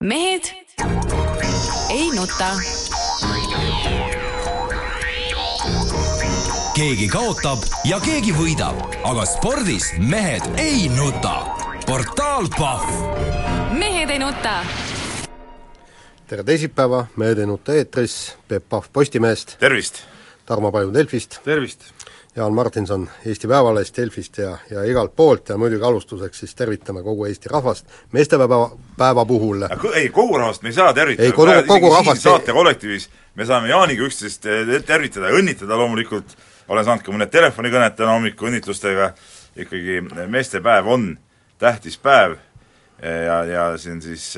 mehed ei nuta. keegi kaotab ja keegi võidab, aga spordis mehed ei nuta. portaal Pahv. mehed ei nuta. tere teisipäeva, Mehed ei nuta eetris, Peep Pahv Postimehest, tervist! Tarmo Paju Delfist, tervist! Jaan Martinson Eesti Päevalehest, Delfist ja, ja igalt poolt ja muidugi alustuseks siis tervitame kogu Eesti rahvast meestepäeva, päeva puhul. ei, kogu rahvast me ei saa tervitada. ei, kogu, kogu rahvast saate kollektiivis me saame Jaaniga üksteist tervitada ja õnnitleda loomulikult, olen saanud ka mõned telefonikõned täna hommikul õnnitlustega, ikkagi meestepäev on tähtis päev ja, ja see on siis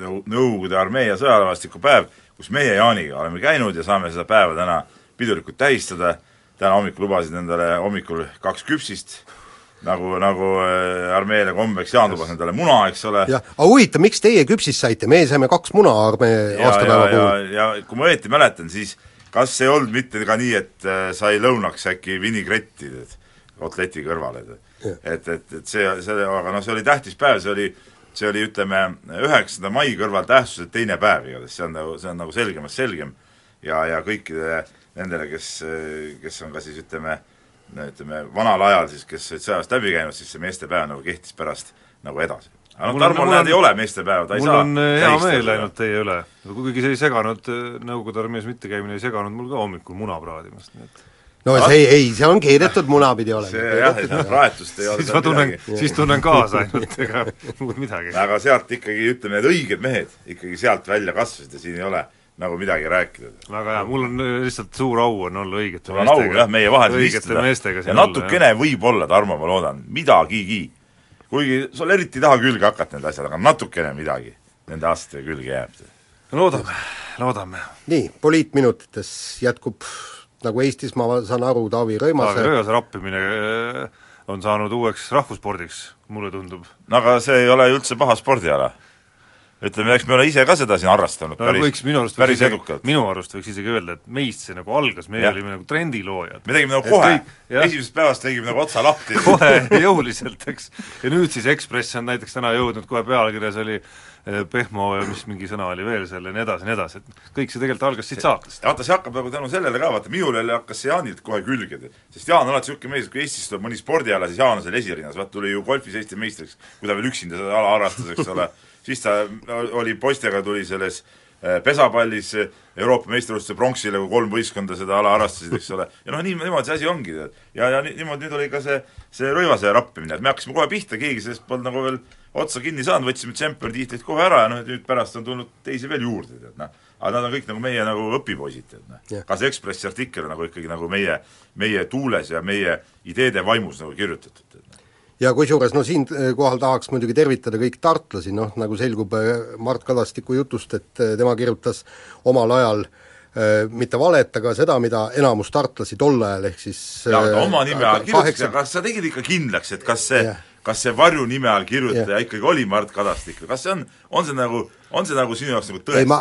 nõu-, Nõukogude armee ja sõjaväelastiku päev, kus meie Jaaniga oleme käinud ja saame seda päeva täna pidulikult tähistada täna hommikul lubasid endale hommikul kaks küpsist, nagu, nagu armeele kombeks, Jaan lubas endale muna, eks ole. jah, aga huvitav, miks teie küpsist saite, meie saime kaks muna armee aastapäeva puhul. ja, kui ma õieti mäletan, siis kas ei olnud mitte ka nii, et sai lõunaks äkki vinigretti kotleti kõrvale, et et, et, et see, see, aga noh, see oli tähtis päev, see oli see oli, ütleme, üheksanda mai kõrval tähtsuselt teine päev igatahes, see on nagu, see on nagu selgemast selgem. Ja, ja kõikide nendele, kes, kes on ka siis ütleme, ütleme vanal ajal siis, kes olid sõjast läbi käinud, siis see meestepäev nagu kehtis pärast nagu edasi. aga noh, Tarmol näed, ei ole meestepäeva, ta ei mul saa on äh, hea meel ainult teie üle, kuigi see ei seganud, äh, Nõukogude armees mittekäimine ei seganud mul ka hommikul muna praadimast, nii et no see ei, see on keedetud muna pidi olema. see jah, et praetust ei ole siis ma tunnen, siis tunnen kaasa ainult, ega muud midagi. aga sealt ikkagi, ütleme, need õiged mehed ikkagi sealt välja kasvasid ja siin ei ole nagu midagi rääkida. väga hea, mul on lihtsalt suur au on olla õigete sul on au jah, meie vahel meestega ja natukene võib-olla, Tarmo, ma loodan, midagigi. kuigi sul eriti ei taha külge hakata need asjad, aga natukene midagi nende aastate külge jääb. loodame, loodame. nii, poliitminutites jätkub nagu Eestis, ma saan aru, Taavi Rõivase Taavi Rõivase rappimine on saanud uueks rahvusspordiks, mulle tundub. no aga see ei ole ju üldse paha spordiala ütleme, eks me ole ise ka seda siin harrastanud no, päris, võiks, minu arust päris edukalt. minu arust võiks isegi öelda, et meist see nagu algas, meie ja. olime nagu trendiloojad. me tegime nagu kohe, esimesest päevast tegime nagu otsa lahti. kohe jõuliselt, eks. ja nüüd siis Ekspress on näiteks täna jõudnud, kohe pealkirjas oli eh, Pehmo ja mis mingi sõna oli veel seal ja nii edasi nii edasi, et kõik see tegelikult algas siit saakast. vaata, see hakkab nagu tänu sellele ka, vaata minul jälle hakkas see Jaanilt kohe külge, sest Jaan on alati niisugune mees, et kui Eestis tuleb mõni spordiala, siis Jaan on seal esirinnas, vaata tuli ju golfis Eesti meistriks, kui ta veel üksinda seda ala harrastas, eks ole siis ta oli poistega, tuli selles pesapallis Euroopa meistrivõistluste pronksile, kui kolm võistkonda seda ala harrastasid, eks ole, ja noh, nii, niimoodi see asi ongi, tead. ja, ja niimoodi nüüd oli ka see, see Rõivase rappimine, et me hakkasime kohe pihta, keegi sellest polnud nagu veel otsa kinni saanud, võtsime tšempioni tiitlit kohe ära ja noh, nüüd pärast on tulnud teisi veel juurde, tead noh. aga nad on kõik nagu meie nagu õpipoisid, tead noh. ka see Ekspressi artikkel on nagu ikkagi nagu meie, meie tuules ja meie ideede vaimus nagu kirjutatud, ja kusjuures no siinkohal tahaks muidugi tervitada kõik tartlasi, noh nagu selgub Mart Kadastiku jutust, et tema kirjutas omal ajal mitte valet, aga seda, mida enamus tartlasi tol ajal, ehk siis jaa, aga oma nime all kirjutasid, aga kas sa tegid ikka kindlaks, et kas see yeah kas see varjunime all kirjutaja yeah. ikkagi oli Mart Kadastik või kas see on, on see nagu, on see nagu sinu jaoks nagu tõestus? ei ma,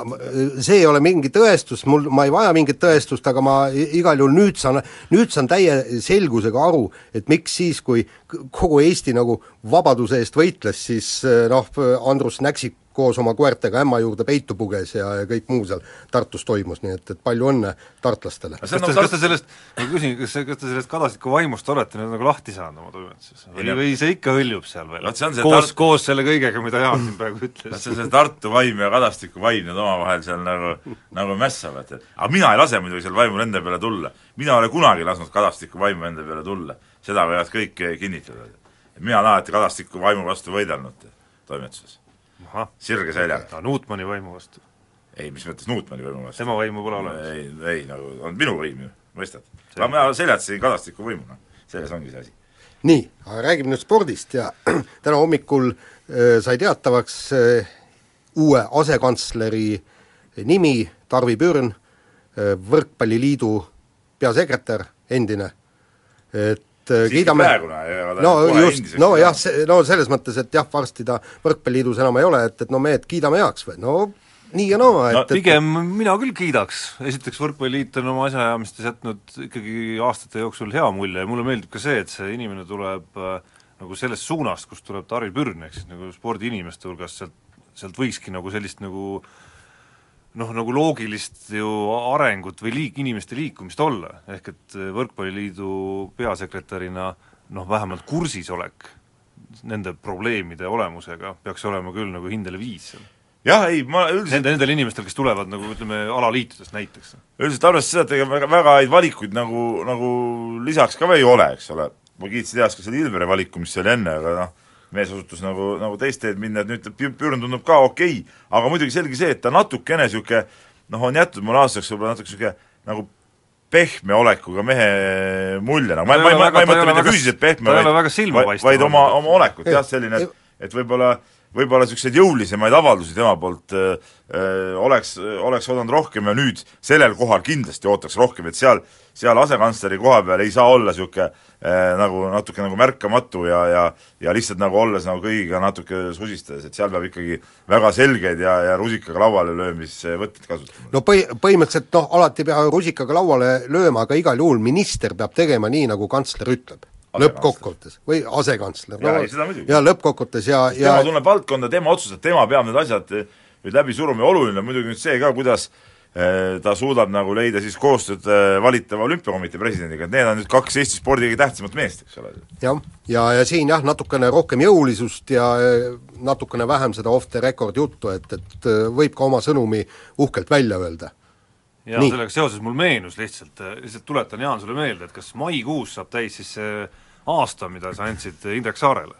see ei ole mingi tõestus, mul, ma ei vaja mingit tõestust, aga ma igal juhul nüüd saan, nüüd saan täie selgusega aru, et miks siis, kui kogu Eesti nagu vabaduse eest võitles, siis noh, Andrus Näksik koos oma koertega ämma juurde peitu puges ja, ja kõik muu seal Tartus toimus, nii et, et palju õnne tartlastele. kas te, kas te sellest, ma küsin, kas, kas te sellest Kadastiku vaimust olete nüüd nagu lahti saanud oma toimetuses? või, või see ikka hõljub seal veel? koos Tart..., koos selle kõigega, mida Jaan siin praegu ütles? see on see Tartu vaim ja Kadastiku vaim, need omavahel seal nagu, nagu mässavad, et aga mina ei lase muidugi seal vaimul enda peale tulla. mina ei ole kunagi lasknud Kadastiku vaimu enda peale tulla. seda võivad kõik kinnitada. mina olen alati Kadastiku vaimu vastu võidelnud toimetuses sirge seljaga. Nuutmani vaimu vastu? ei, mis mõttes Nuutmani vaimu vastu? tema vaimu pole olemas? ei, ei nagu on minu võim ju, mõistad? aga mina seljatasin Kadastiku võimu, noh, selles ongi see asi. nii, aga räägime nüüd spordist ja täna hommikul äh, sai teatavaks äh, uue asekantsleri nimi, Tarvi Pürn äh,, Võrkpalliliidu peasekretär, endine, et et Siiski kiidame no just, no jah, see, no selles mõttes, et jah, varsti ta Võrkpalliliidus enam ei ole, et, et no mehed, kiidame heaks või, no nii ja naa, et no et- pigem mina küll kiidaks, esiteks Võrkpalliliit on oma asjaajamistes jätnud ikkagi aastate jooksul hea mulje. Ja mulle meeldib ka see, et see inimene tuleb äh, nagu sellest suunast, kust tuleb Tari Pürn, ehk siis nagu spordiinimeste hulgast, sealt, sealt võikski nagu sellist nagu noh, nagu loogilist ju arengut või liik-, inimeste liikumist olla, ehk et äh, Võrkpalliliidu peasekretärina noh, vähemalt kursis olek nende probleemide olemusega peaks olema küll nagu hindele viis seal jah, ei, ma üldiselt Nende, nendel inimestel, kes tulevad nagu ütleme, alaliitudest näiteks. üldiselt arvestades seda, et ega väga, väga häid valikuid nagu, nagu lisaks ka ei ole, eks ole. ma kiitsin heaks ka selle Ilveri valiku, mis oli enne, aga noh, mees osutus nagu, nagu teist teed minna, et nüüd Pür- Pürn tundub ka okei okay. aga muidugi selge see, et ta natukene niisugune noh, on jätnud mulle aastaks võib-olla natuke niisugune nagu pehme olekuga mehe mulje, nagu ma, ma, ma, ma ei mõtle mitte füüsiliselt pehme, vaid silmapaistev vaid oma, oma olekut jah, selline, et et võib-olla võib-olla niisuguseid jõulisemaid avaldusi tema poolt öö, öö, oleks, oleks oodanud rohkem ja nüüd sellel kohal kindlasti ootaks rohkem, et seal, seal asekantsleri koha peal ei saa olla niisugune nagu natuke nagu märkamatu ja, ja ja lihtsalt nagu olles nagu kõigiga natuke susistades, et seal peab ikkagi väga selgeid ja, ja rusikaga lauale löömisvõtteid kasutama. no põhi, põhimõtteliselt noh, alati ei pea rusikaga lauale lööma, aga igal juhul minister peab tegema nii, nagu kantsler ütleb. Lõppkokkuvõttes, või asekantsler. Muidugi. ja lõppkokkuvõttes ja, ja tema tunneb valdkonda, tema otsustab, tema peab need asjad eh, nüüd läbi suruma ja oluline on muidugi nüüd see ka, kuidas eh, ta suudab nagu leida siis koostööd eh, valitava olümpiakomitee presidendiga, et need on nüüd kaks Eesti spordi kõige tähtsamat meest, eks ole. jah, ja, ja siin jah, natukene rohkem jõulisust ja eh, natukene vähem seda off the record juttu, et, et eh, võib ka oma sõnumi uhkelt välja öelda. Ja Nii. sellega seoses mul meenus lihtsalt, lihtsalt tuletan, Jaan, sulle meelde, et kas maikuus saab täis siis see aasta, mida sa andsid Indrek Saarele?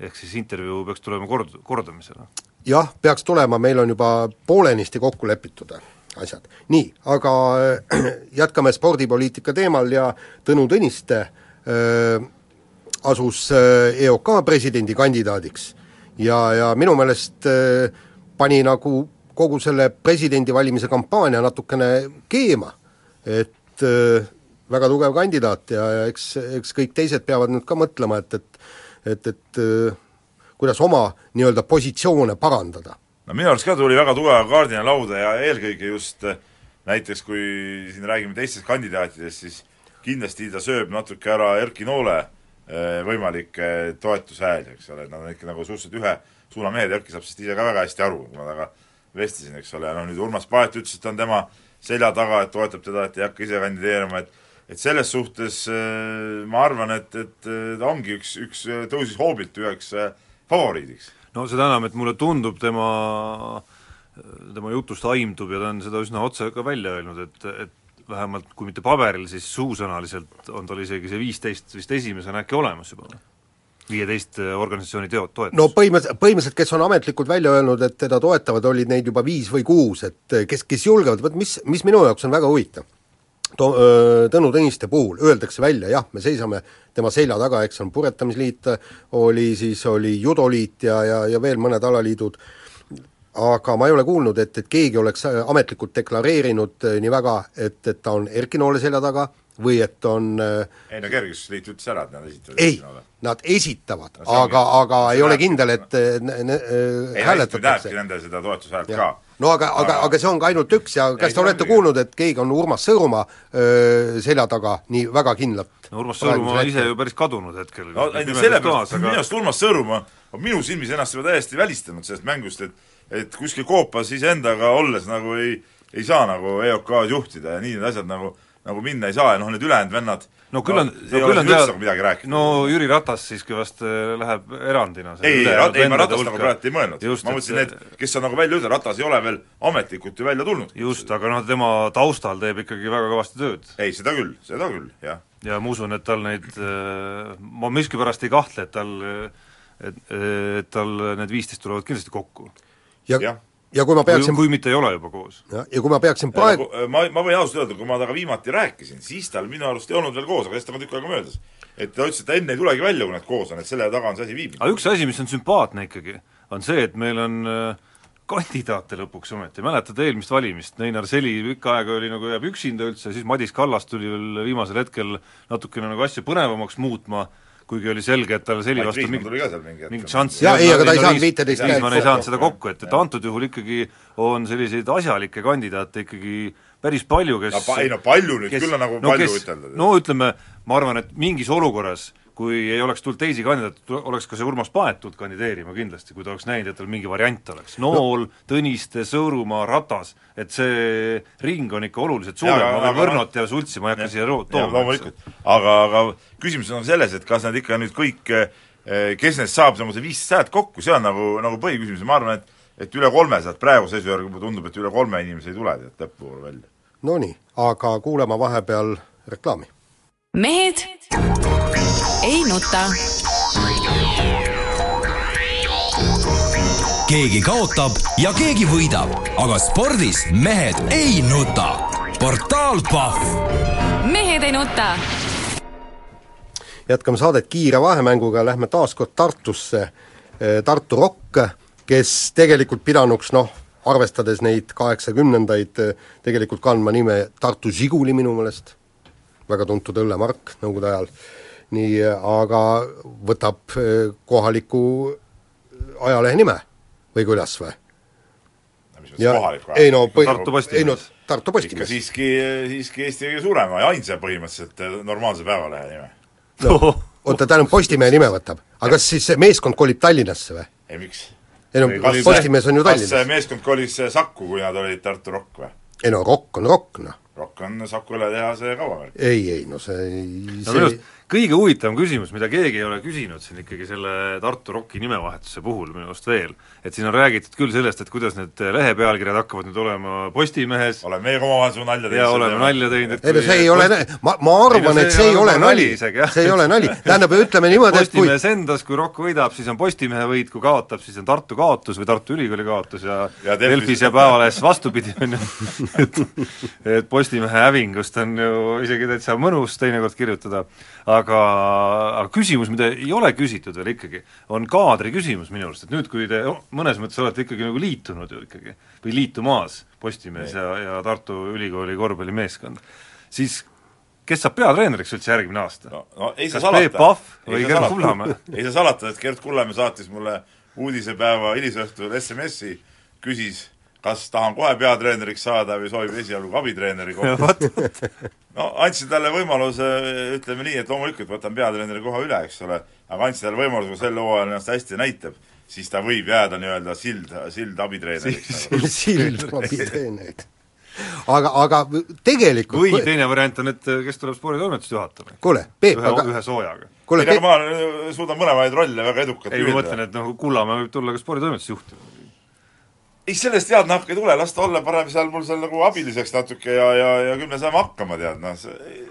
ehk siis intervjuu peaks tulema kord-, kordamisele. jah, peaks tulema, meil on juba poolenisti kokku lepitud asjad. nii, aga äh, jätkame spordipoliitika teemal ja Tõnu Tõniste äh, asus äh, EOK presidendikandidaadiks. ja, ja minu meelest äh, pani nagu kogu selle presidendivalimise kampaania natukene keema, et äh, väga tugev kandidaat ja, ja eks, eks kõik teised peavad nüüd ka mõtlema, et, et et, et äh, kuidas oma nii-öelda positsioone parandada. no minu arust ka tuli väga tugeva kaardina lauda ja eelkõige just eh, näiteks kui siin räägime teistest kandidaatidest, siis kindlasti ta sööb natuke ära Erki Noole võimalikke toetushääli, eks ole, et nad on ikka nagu suhteliselt ühe suuna mehed, Erki saab sellest ise ka väga hästi aru, kui ma temaga vestlesin, eks ole, noh nüüd Urmas Paet ütles, et ta on tema selja taga, et toetab teda, et ei hakka ise kandideerima, et et selles suhtes äh, ma arvan, et, et äh, ta ongi üks, üks, tõusis hoobilt üheks äh, favoriidiks. no seda enam, et mulle tundub tema, tema jutust aimdub ja ta on seda üsna otse ka välja öelnud, et, et vähemalt kui mitte paberil, siis suusõnaliselt on tal isegi see viisteist vist esimesena äkki olemas juba? Viieteist organisatsiooni teo-, toetust. no põhimõtteliselt, põhimõtteliselt kes on ametlikult välja öelnud, et teda toetavad, olid neid juba viis või kuus, et kes, kes julgevad, vot mis, mis minu jaoks on väga huvitav, To-, Tõnu Tõniste puhul öeldakse välja, jah, me seisame tema selja taga, eks on Puretamisliit, oli siis, oli Judoliit ja, ja, ja veel mõned alaliidud, aga ma ei ole kuulnud, et, et keegi oleks ametlikult deklareerinud nii väga, et, et ta on Erki Noole selja taga või et on äh, ei no Kergejõustusliit ütles ära, et nad esitavad ei nad esitavad No aga, aga ei ole kindel, et äh, äh, hääletatakse nende seda toetushäält ka. no aga, aga, aga see on ka ainult üks ja kas Ei, te olete ongi. kuulnud, et keegi on Urmas Sõõrumaa selja taga nii väga kindlalt no Urmas Sõõrumaa on ise ju päris kadunud hetkel. no sellepärast, minu arust Urmas Sõõrumaa on minu silmis ennast juba täiesti välistanud sellest mängust, et et kuskil koopas iseendaga olles nagu ei, ei saa nagu EOK-d juhtida ja nii need asjad nagu, nagu minna ei saa ja noh, need ülejäänud vennad no küll on, no küll on üldse nagu midagi rääkida. no Jüri Ratas siiski vast äh, läheb erandina. ei, ei, ei ma Ratast nagu praegu ei mõelnud. ma mõtlesin, need, kes on nagu välja öeldud, Ratas ei ole veel ametlikult ju välja tulnud. just, aga noh, tema taustal teeb ikkagi väga kõvasti tööd. ei, seda küll, seda küll, jah. ja ma usun, et tal neid, ma miskipärast ei kahtle, et tal, et, et tal need viisteist tulevad kindlasti kokku. ja, Jah. ja kui ma kui, peaksin kui mitte ei ole juba koos. ja, ja kui ma peaksin praegu ma, ma võin ausalt öelda, kui ma temaga viimati rääkisin, siis tal minu arust ei olnud veel koos, aga sellest on ka tükk aega möödas. et ta ütles, et ta enne ei tulegi välja, kui nad koos on, et selle taga on see asi viibinud. aga üks asi, mis on sümpaatne ikkagi, on see, et meil on äh, kandidaate lõpuks ometi, mäletad eelmist valimist, Neinar Seli pikka aega oli nagu jääb üksinda üldse, siis Madis Kallas tuli veel viimasel hetkel natukene nagu asja põnevamaks muutma, kuigi oli selge, et tal Seli Mait vastu mingit mingit šanssi Jaa, ei, aga ta ei saanud 15 käest Riismann ei saanud seda kokku, et, et antud juhul ikkagi on selliseid asjalikke kandidaate ikkagi päris palju, kes no pa- ei no palju nüüd küll on nagu palju ütelda. no ütleme, ma arvan, et mingis olukorras kui ei oleks tulnud teisi kandidaate, oleks ka see Urmas Paet tulnud kandideerima kindlasti, kui ta oleks näinud, et tal mingi variant oleks. Nool no., Tõniste, Sõõrumaa, Ratas, et see ring on ikka oluliselt suurem, ma aga- veel Võrnot ja Sultsi ma ei hakka siia tooma. loomulikult, aga, aga küsimus on selles, et kas nad ikka nüüd kõik, eh, kes neist saab see viissada häält kokku, see on nagu, nagu põhiküsimus ja ma arvan, et et üle kolme sealt praeguse seisu järgi mulle tundub, et üle kolme inimese ei tule tead lõpupoole välja. Nonii, aga kuulame vahepeal reklaami. Mehed ei nuta. keegi kaotab ja keegi võidab, aga spordis mehed ei nuta. portaal Pahv mehed ei nuta. jätkame saadet kiire vahemänguga, lähme taas kord Tartusse. Tartu Rock, kes tegelikult pidanuks noh, arvestades neid kaheksakümnendaid, tegelikult kandma nime Tartu Žiguli minu meelest, väga tuntud õllemark Nõukogude ajal, nii, aga võtab eh, kohaliku ajalehe nime või kuidas või? kohalik ei no põhi- Postimees. ei no Tartu Postimees. siiski, siiski Eesti kõige suurema ja ainsa põhimõtteliselt eh, normaalse päevalehe nime. no, oota, tähendab Postimehe nime võtab, aga kas siis see meeskond kolib Tallinnasse või? ei miks? ei no Postimees on ju kas see Tallinnas. meeskond kolis Saku, kui nad olid Tartu Rock või? ei no rokk on rokk, noh. Rock on Saku õletehase kaubamärk. ei, ei no see, no minu see kõige huvitavam küsimus, mida keegi ei ole küsinud siin ikkagi selle Tartu Rocki nimevahetuse puhul minu arust veel, et siin on räägitud küll sellest, et kuidas need lehe pealkirjad hakkavad nüüd olema Postimehes. Oleme meiega omavahel su nalja teinud. ja oleme nalja teinud, et ei no see ei ole nali, ma, ma arvan, et see ei ole nali, see ei ole nali, tähendab, ütleme niimoodi, et kui Postimehes endas, kui Rock võidab, siis on Postimehe võit, kui kaotab, siis on Tartu kaotus või Tartu Ülikooli kaotus ja, Ja Delfis ja Päevalehes vastupidi, on ju. et et Postimehe hävingust on ju isegi täitsa mõnus teinekord kirjutada, aga, aga küsimus, mida ei ole küsitud veel ikkagi, on kaadri küsimus minu arust, et nüüd, kui te mõnes mõttes olete ikkagi nagu liitunud ju ikkagi, või liitumas Postimees ja, ja Tartu Ülikooli korvpallimeeskond, siis kes saab peatreeneriks üldse järgmine aasta? no, no ei saa Kas salata. Peep Pahv või Ei saa Gerd. Kullamäe? ei saa salata, et Gerd Kullamäe saatis mulle uudisepäeva hilisõhtul SMS-i, küsis, kas tahan kohe peatreeneriks saada või soovib esialgu abitreeneri kohta. no andsin talle võimaluse, ütleme nii, et loomulikult võtan peatreeneri koha üle, eks ole, aga andsin talle võimaluse, kui sel hooajal ennast hästi näitab, siis ta võib jääda nii-öelda sild, sild abitreeneriks. nagu. sild abiteeneid. aga, aga tegelikult või teine variant on, et kes tuleb sporditoimetust juhatama. kuule, Peep, aga ühe soojaga. kuule, ei, aga Peep, ma äh, suudan mõlemaid rolle väga edukalt ei, ma mõtlen, et noh, Kullamäe võib tulla ka sporditoimetust juhtima. Ei, sellest head nahka ei tule, las ta olla parem seal mul seal nagu abiliseks natuke ja, ja, ja küll me saame hakkama, tead, noh, see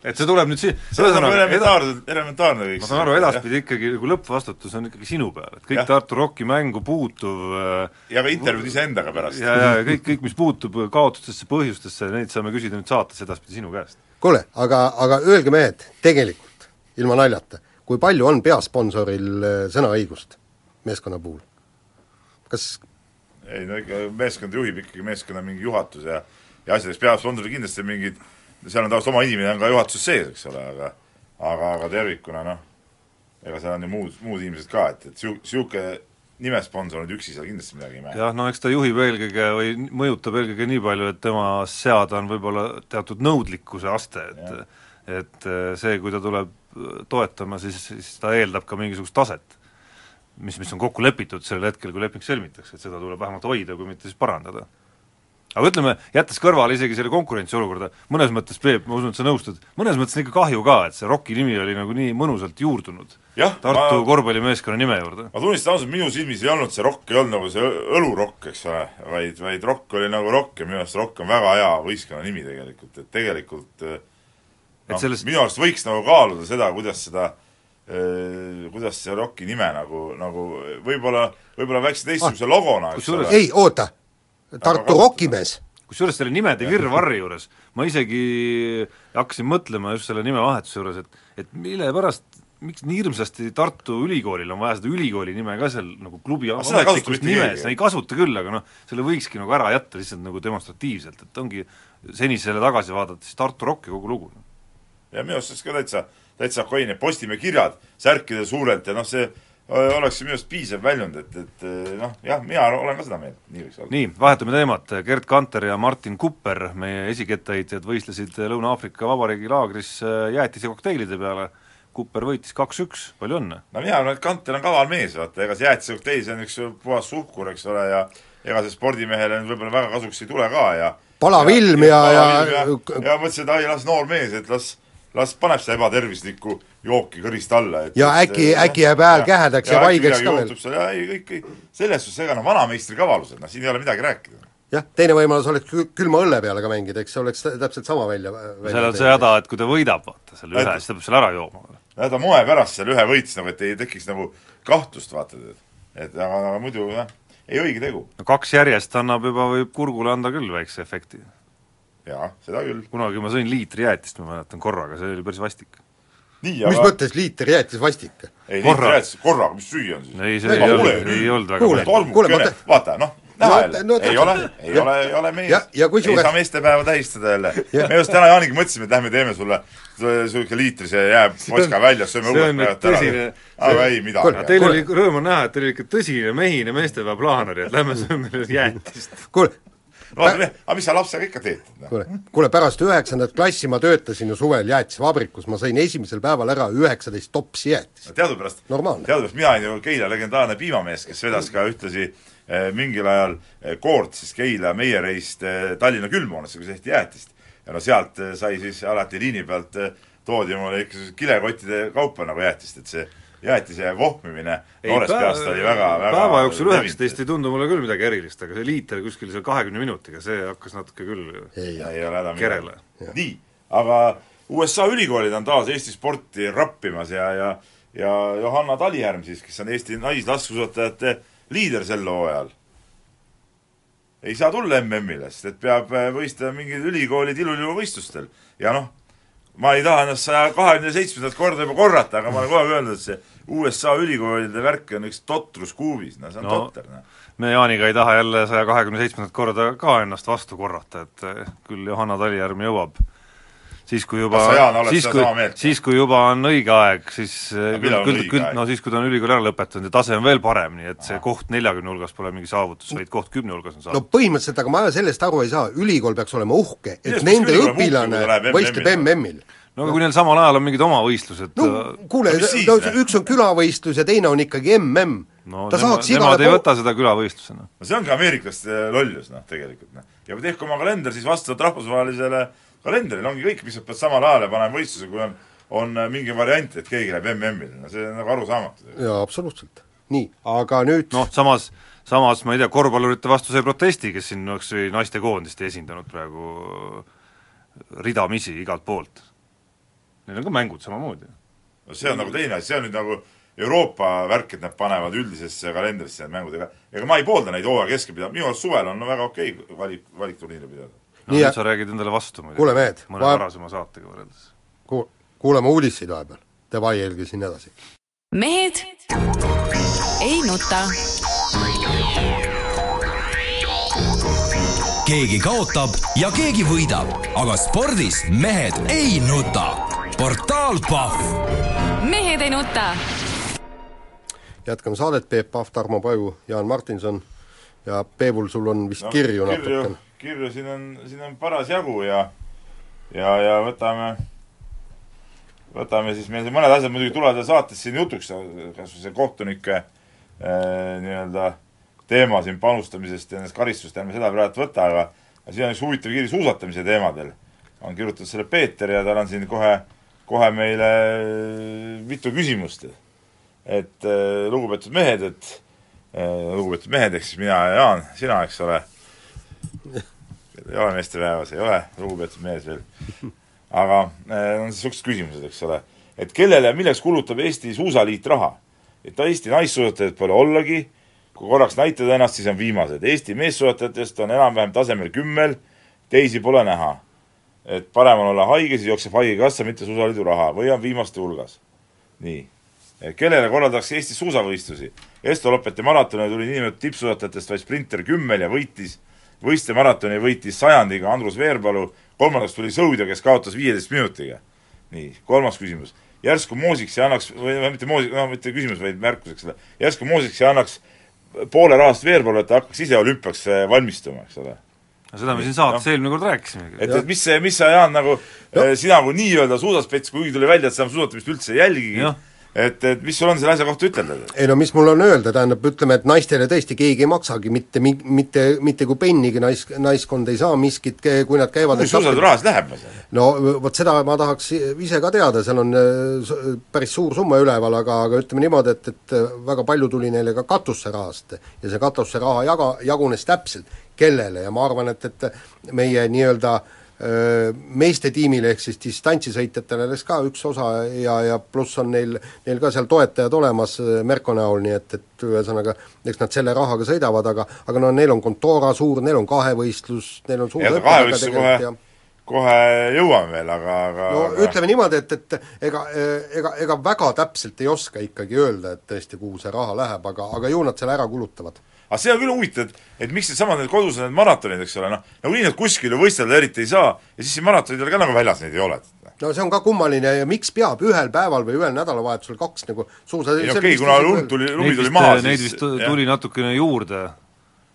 et see tuleb nüüd si-, ühesõnaga, elementaarne, elementaarne kõik ma saan aru, edaspidi ikkagi nagu lõppvastutus on ikkagi sinu peal, et kõik Jah. Tartu Rocki mängu puutuv äh, ja ka intervjuud iseendaga pärast. ja, ja kõik, kõik, mis puutub kaotustesse, põhjustesse, neid saame küsida nüüd saates edaspidi sinu käest. kuule, aga, aga öelge mehed, tegelikult, ilma naljata, kui palju on peasponsoril äh, sõnaõigust meeskonna puhul? kas ei no ikka meeskond juhib ikkagi meeskonna mingi juhatus ja ja asjadeks peab sponsoril kindlasti mingid, seal on tavaliselt oma inimene on ka juhatuses sees, eks ole, aga aga, aga tervikuna noh, ega seal on ju muud, muud inimesed ka, et, et niisugune nimesponsor nüüd üksi seal kindlasti midagi ei mäe. jah, no eks ta juhib eelkõige või mõjutab eelkõige nii palju, et tema seada on võib-olla teatud nõudlikkuse aste, et et äh, see, kui ta tuleb toetama, siis, siis ta eeldab ka mingisugust taset. Mis, mis on kokku lepitud sellel hetkel, kui leping sõlmitakse, et seda tuleb vähemalt hoida, kui mitte siis parandada. aga ütleme, jättes kõrvale isegi selle konkurentsiolukorda, mõnes mõttes, Peep, ma usun, et sa nõustud, mõnes mõttes on ikka kahju ka, et see Rocki nimi oli nagu nii mõnusalt juurdunud Jah, Tartu ma- korvpallimeeskonna nime juurde. ma tunnistan ausalt, minu silmis ei olnud see rokk, ei olnud nagu see õlurokk, eks ole, vaid, vaid rokk oli nagu rokk ja minu arust rokk on väga hea võistkonna nimi tegelikult, et tegelikult eh, Et noh, sellest- minu arust võiks nagu kaaluda seda, kuidas seda kuidas see rokki nime nagu, nagu võib-olla, võib-olla väikse teistsuguse ah, logona, eks ole. ei, oota, Tartu Rockimees, kusjuures selle nimede virvarri juures ma isegi hakkasin mõtlema just selle nimevahetuse juures, et et mille pärast, miks nii hirmsasti Tartu Ülikoolil on vaja seda ülikooli nime ka seal nagu klubi ametlikus nimes, ei kasuta küll, aga noh, selle võikski nagu ära jätta lihtsalt nagu demonstratiivselt, et ongi senise selle tagasi vaadates siis Tartu Rock ja kogu lugu. ja minu arust oleks ka täitsa, täitsa okei, need Postimehe kirjad särkide suurelt ja noh, see öö, oleks minu arust piisav väljund, et, et öö, noh, jah, mina olen ka seda meelt, nii võiks olla. nii, vahetame teemat, Gerd Kanter ja Martin Kupper, meie esikettaheitjad, võistlesid Lõuna-Aafrika Vabariigi laagris äh, jäätise kokteilide peale, Kupper võitis kaks-üks, palju õnne! no mina arvan, et Kanter on kaval mees, vaata, ega see jäätisekokteil, see on üks puhas suhkur, eks ole, ja ega see spordimehele nüüd võib-olla väga kasuks ei tule ka ja palav ilm ja, ja, ja, ja, ja mõtlesin, et ai, las noor mees, et las las paneb seda ebatervislikku jooki kõrist alla, et ja äkki, äkki jääb hääl kähedaks ja vaigeks ka veel. ja ei, kõik, kõik, selles suhtes, ega no vanameistri kavalused, noh siin ei ole midagi rääkida. jah, teine võimalus oleks kül-, külma õlle peale ka mängida, eks see oleks täpselt sama välja, välja seal on see häda, et kui ta võidab, vaata, selle ühe, siis ta peab selle ära jooma. ja ta moe pärast seal ühe võitis nagu, et ei tekiks nagu kahtlust, vaata, et et aga, aga muidu jah, ei õige tegu. no kaks järjest annab juba, võib kurgule anda küll väikse efekti jaa, seda küll. kunagi ma sõin liitri jäätist, ma mäletan, korraga, see oli päris vastik. nii, aga mis mõttes liiter jäätis vastik? ei, liiter jäätis korraga, mis süüa on siis? ei, see ei olnud, ei olnud väga kuule, kuule, vaata, vaata, noh, näha jälle no, ei ole, ei ole, ei ole mees, ei saa meestepäeva tähistada jälle. me just täna Jaaniga mõtlesime, et lähme teeme sulle niisugune liitrise jääposka välja, sööme õues praegu ära. aga ei midagi. Teil oli rõõm on näha, et teil oli ikka tõsine mehine meestepäeva plaan oli, et lähme sööme jäätist. kuule, vaata, aga mis sa lapsega ikka teed? kuule, kuule pärast üheksandat klassi ma töötasin ju suvel jäätisvabrikus, ma sõin esimesel päeval ära üheksateist topsi jäätist. teadupärast, teadupärast mina olin ju Keila legendaarne piimamees, kes vedas ka ühtlasi eh, mingil ajal eh, koort siis Keila meiereist eh, Tallinna külmhoonesse, kus tehti jäätist. ja no sealt sai siis alati liini pealt toodi mulle ikka kilekottide kaupa nagu jäätist, et see jäätise vohmimine noorest peast oli väga, väga päeva jooksul üheksateist ei tundu mulle küll midagi erilist, aga see liiter kuskil seal kahekümne minutiga, see hakkas natuke küll ei, ei ole häda midagi. nii, aga USA ülikoolid on taas Eesti sporti rappimas ja, ja ja Johanna Talihärm siis, kes on Eesti naislaskesuusatajate liider sel hooajal, ei saa tulla MM-ile, sest et peab võistlema mingid ülikoolid ilujõuvõistlustel. ja noh, ma ei taha ennast saja kahekümne seitsmendat korda juba korrata, aga ma olen kogu aeg öelnud, et see USA ülikoolide värk on üks totrus kuubis, no see on no, totter, noh. me Jaaniga ei taha jälle saja kahekümne seitsmendat korda ka ennast vastu korrata, et eh, küll Johanna Talijärv jõuab siis, kui juba, siis kui, siis kui juba on õige aeg, siis eh, küll, küll, küll, no siis, kui ta on ülikooli ära lõpetanud ja tase on veel parem, nii et see Aha. koht neljakümne hulgas pole mingi saavutus, vaid koht kümne hulgas on saavutus. no põhimõtteliselt, aga ma sellest aru ei saa, ülikool peaks olema uhke, et Just, nende õpilane võistleb MM-il no aga kui neil samal ajal on mingid omavõistlused no kuule, no üks on külavõistlus ja teine on ikkagi MM. no ta nema, nemad ei võta seda külavõistlusena. no see ongi ameeriklaste lollus, noh, tegelikult, noh. ja tehke oma kalender siis vastavalt rahvusvahelisele kalendrile, ongi kõik, mis sa pead samal ajal ja panema võistluse, kui on, on äh, mingi variant, et keegi läheb MM-ile, no see on nagu arusaamatu. jaa, absoluutselt. nii, aga nüüd noh, samas, samas ma ei tea, korvpallurite vastu sai protesti, kes siin oleks naistekoondist esindanud praegu ridamisi igalt poolt. Neil on ka mängud samamoodi. no see on nagu teine asi, see on nüüd nagu Euroopa värk, et nad panevad üldisesse kalendrisse need mängud, ega ega ma ei poolda neid hooaja keskel pidada, minu arust suvel on no väga okei okay valik, valikturniire pidada no nüüd sa räägid endale vastu muidugi. mõne va... varasema saatega võrreldes. Ku-, kuulame uudiseid vahepeal, te vaielge siin edasi. mehed ei nuta. keegi kaotab ja keegi võidab, aga spordis mehed ei nuta. portaal Pahv. mehed ei nuta. jätkame saadet, Peep Pahv, Tarmo Paju, Jaan Martinson ja Peebul, sul on vist no, kirju natukene kirju siin on, siin on parasjagu ja ja, ja võtame, võtame siis, meil mõned asjad muidugi tulevad saates siin jutuks, kas või see kohtunike äh, nii-öelda teema siin panustamisest ja nendest karistust, ärme seda praegu võta, aga siin on üks huvitav kiri suusatamise teemadel. on kirjutanud selle Peeter ja tal on siin kohe, kohe meile mitu küsimust. et äh, lugupeetud mehed, et äh, lugupeetud mehed, ehk siis mina ja Jaan, sina, eks ole ei ole meestepäevas, ei ole lugupeetud mees veel. aga äh, on niisugused küsimused, eks ole. et kellele ja milleks kulutab Eesti Suusaliit raha? et Eesti naissuusatajaid pole ollagi, kui korraks näitada ennast, siis on viimased. Eesti meessuusatajatest on enam-vähem tasemel kümmel, teisi pole näha. et parem on olla haige, siis jookseb Haigekassa, mitte Suusaliidu raha, või on viimaste hulgas. nii. kellele korraldatakse Eestis suusavõistlusi? Esto Lopeti maratonile tuli niinimetatud tippsuusatajatest vaid sprinter kümmel ja võitis võistemaratoni võitis sajandiga Andrus Veerpalu, kolmandaks tuli Sõudja, kes kaotas viieteist minutiga. nii, kolmas küsimus. järsku Moosiks ei annaks, või mitte Moosik, no mitte küsimus, vaid märkuseks seda, järsku Moosiks ei annaks poole rahast Veerpalu, et ta hakkaks ise olümpiaks äh, valmistuma, eks ole no seda me siin saates no. eelmine kord rääkisimegi. et, et mis see, mis sa, Jaan, nagu no. sina kui nii-öelda suusaspets, kuigi tuli välja, et sa suusatamist üldse ei jälgigi, et, et mis sul on selle asja kohta ütelda? ei no mis mul on öelda, tähendab, ütleme, et naistele tõesti keegi ei maksagi mitte, mitte, mitte kui pennigi nais, naiskond ei saa miskit, kui nad käivad sul seda rahast läheb? no vot seda ma tahaks ise ka teada, seal on äh, päris suur summa üleval, aga, aga ütleme niimoodi, et, et väga palju tuli neile ka katusse rahast ja see katusse raha jaga, jagunes täpselt kellele ja ma arvan, et, et meie nii-öelda meeste tiimile ehk siis distantsisõitjatele läks ka üks osa ja, ja pluss on neil, neil ka seal toetajad olemas Merko näol, nii et, et ühesõnaga eks nad selle rahaga sõidavad, aga aga no neil on Contora suur, neil on kahevõistlus, neil on suur jah, kahevõistluse kohe ja kohe jõuame veel, aga, aga no aga... ütleme niimoodi, et, et ega, ega, ega väga täpselt ei oska ikkagi öelda, et tõesti, kuhu see raha läheb, aga, aga ju nad selle ära kulutavad aga see on küll huvitav, et, et miks needsamad need kodused need maratonid, eks ole, noh, nagunii nad kuskil ju võistelda eriti ei saa ja siis siin maratonidel ka nagu väljas neid ei ole. no see on ka kummaline ja miks peab ühel päeval või ühel nädalavahetusel kaks nagu suusa ei okei okay,, kuna lund tuli, lumi tuli maha, siis Neid vist tuli jah. natukene juurde,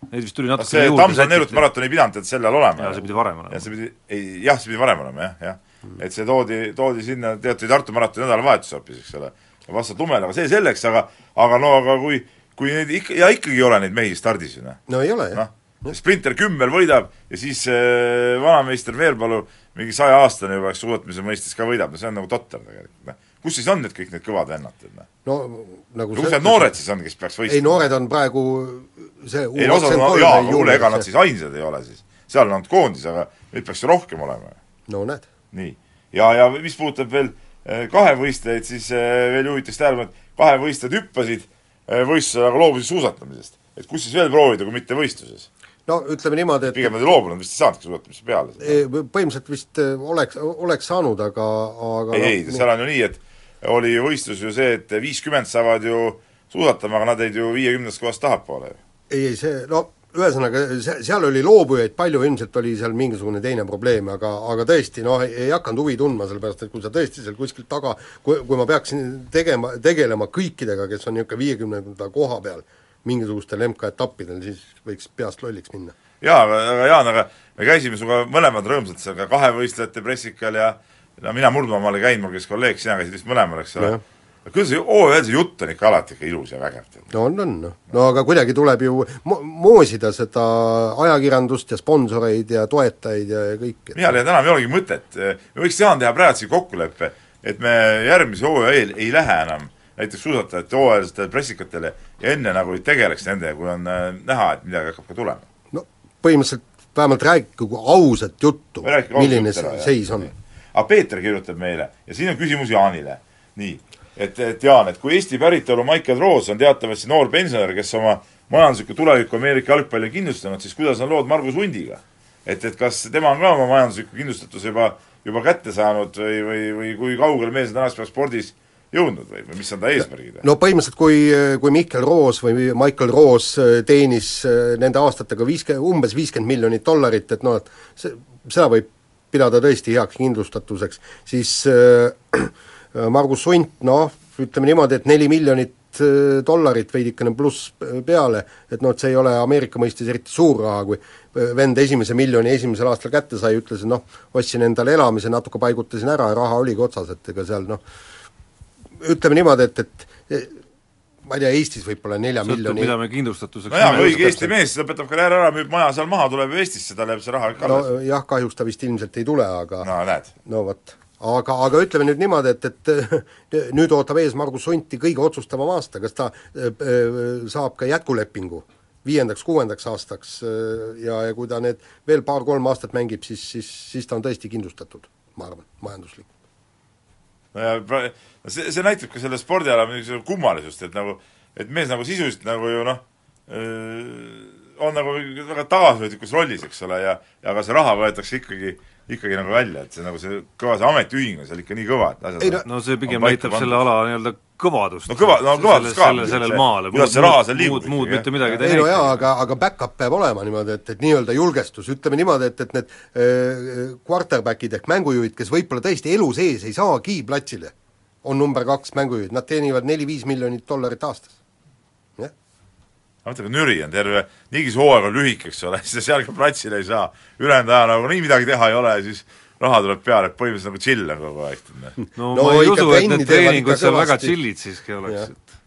neid vist tuli natukene see juurde Tammsaare Neeruti maraton ei pidanud et sellal olema. jaa, see pidi varem olema. ja see pidi, ei jah, see pidi varem olema jah, jah et see toodi, toodi sinna, teati Tartu maratoni nädalavahetus hoopis, eks ole, vastavalt lumele, aga see selleks, aga aga no aga kui kui neid ikka, ja ikkagi ei ole neid mehi stardis ju noh. no ei ole jah no,. sprinter kümmel võidab ja siis äh, vanameister Veerpalu mingi sajaaastane juba, eks suusatamise mõistes ka võidab, no see on nagu totter tegelikult, noh. kus siis on need kõik need kõvad vennad, et noh? no nagu kus need noored siis on, kes peaks võistlema? ei, noored on praegu see ei on, jaa, kuule, ega nad siis ainsad ei ole siis. seal on koondis, aga neid peaks ju rohkem olema. no näed. nii. ja, ja mis puudutab veel äh, kahevõistlejaid, siis äh, veel juhitakse tähelepanu, et kahevõistlejad hüppasid Äh, võistlusel, aga loobusid suusatamisest. et kus siis veel proovida, kui mitte võistluses? no ütleme niimoodi, et pigem nad ei loobunud, vist ei saanudki suusatamise peale. Põhimõtteliselt vist äh, oleks, oleks saanud, aga, aga ei no,, ei, seal on ju nii, et oli võistlus ju see, et viiskümmend saavad ju suusatama, aga nad jäid ju viiekümnendast kohast tahapoole. ei, ei see, no ühesõnaga, seal oli loobujaid palju, ilmselt oli seal mingisugune teine probleem, aga, aga tõesti noh, ei hakanud huvi tundma, sellepärast et kui sa tõesti seal kuskilt taga, kui, kui ma peaksin tegema, tegelema kõikidega, kes on niisugune viiekümnenda koha peal mingisugustel MK-etappidel, siis võiks peast lolliks minna. jaa, aga, aga Jaan, aga me käisime sinuga mõlemad rõõmsalt seal ka kahevõistlejate pressikal ja no mina Murdmaamaal ei käinud, mul käis kolleeg, sina käisid vist mõlemal, eks ole küll see OÜ, see jutt on ikka alati ikka ilus ja vägev. no on, on, no aga kuidagi tuleb ju mo-, moosida seda ajakirjandust ja sponsoreid ja toetajaid ja, ja kõike. leian, enam ei olegi mõtet, me võiks Jaan teha praegu siin kokkuleppe, et me järgmise hooaja eel ei lähe enam näiteks suusatajate hooajalistel pressikatele ja enne nagu ei tegeleks nendega, kui on äh, näha, et midagi hakkab ka tulema. no põhimõtteliselt vähemalt rääkigu ausat juttu, milline see seis on. aga Peeter kirjutab meile ja siin on küsimus Jaanile. nii, et, et Jaan, et kui Eesti päritolu Michael Roos on teatavasti noor pensionär, kes oma majanduslikku tulevikku Ameerika jalgpalli on kindlustanud, siis kuidas on lood Margus Hundiga? et, et kas tema on ka oma majandusliku kindlustatuse juba, juba kätte saanud või, või, või kui kaugele mees on tänaspäeval spordis jõudnud või, või mis on ta eesmärgid? no põhimõtteliselt kui, kui Mihkel Roos või Michael Roos teenis nende aastatega viiske-, umbes viiskümmend miljonit dollarit, et noh, et see, seda võib pidada tõesti heaks kindlustatuseks, siis äh, Äh, Margus Sunt, noh, ütleme niimoodi, et neli miljonit äh, dollarit veidikene pluss peale, et noh, et see ei ole Ameerika mõistes eriti suur raha, kui äh, vend esimese miljoni esimesel aastal kätte sai, ütles, et noh, ostsin endale elamise, natuke paigutasin ära ja raha oligi otsas, et ega seal noh, ütleme niimoodi, et, et ma ei tea, Eestis võib-olla nelja miljoni mida me kindlustatuseks no jaa, õige Eesti mees, lõpetab karjääri ära, müüb maja seal maha, tuleb Eestisse, tal jääb see raha ikka alles. no jah, kahjuks ta vist ilmselt ei tule, aga no näed. no vot aga, aga ütleme nüüd niimoodi, et, et nüüd ootab ees Margus Hunti kõige otsustavam aasta, kas ta äh, äh, saab ka jätkulepingu viiendaks-kuuendaks aastaks äh, ja, ja kui ta need veel paar-kolm aastat mängib, siis, siis, siis ta on tõesti kindlustatud, ma arvan, majanduslikult. no ja see, see näitab ka selle spordiala niisugust kummalisust, et nagu, et mees nagu sisuliselt nagu ju noh, on nagu väga tagasihoidlikus rollis, eks ole, ja ja ka see raha võetakse ikkagi ikkagi nagu välja, et see nagu see kõva see ametiühing on seal ikka nii kõva, et asjad ei, no, no see pigem näitab selle ala nii-öelda kõvadust. no kõva, no kõvadust ka. selle, sellel maal. kuidas see raha seal liigub muud, muud mitte midagi ei no jaa, aga, aga back-up peab olema niimoodi, et, et nii-öelda julgestus, ütleme niimoodi, et, et need äh, quarterback'id ehk mängujuhid, kes võib-olla tõesti elu sees ei saagi platsile, on number kaks mängujuhid, nad teenivad neli-viis miljonit dollarit aastas. jah. Mõtle, kui nüri on terve, niigi see hooaeg on lühike, eks ole, siis seal ka platsile ei saa, ülejäänud aja nagu nii midagi teha ei ole siis raha tuleb peale, et põhimõtteliselt nagu chill on kogu aeg. no, no ma ei usu, et need treeningud seal väga chill'id siiski oleks, et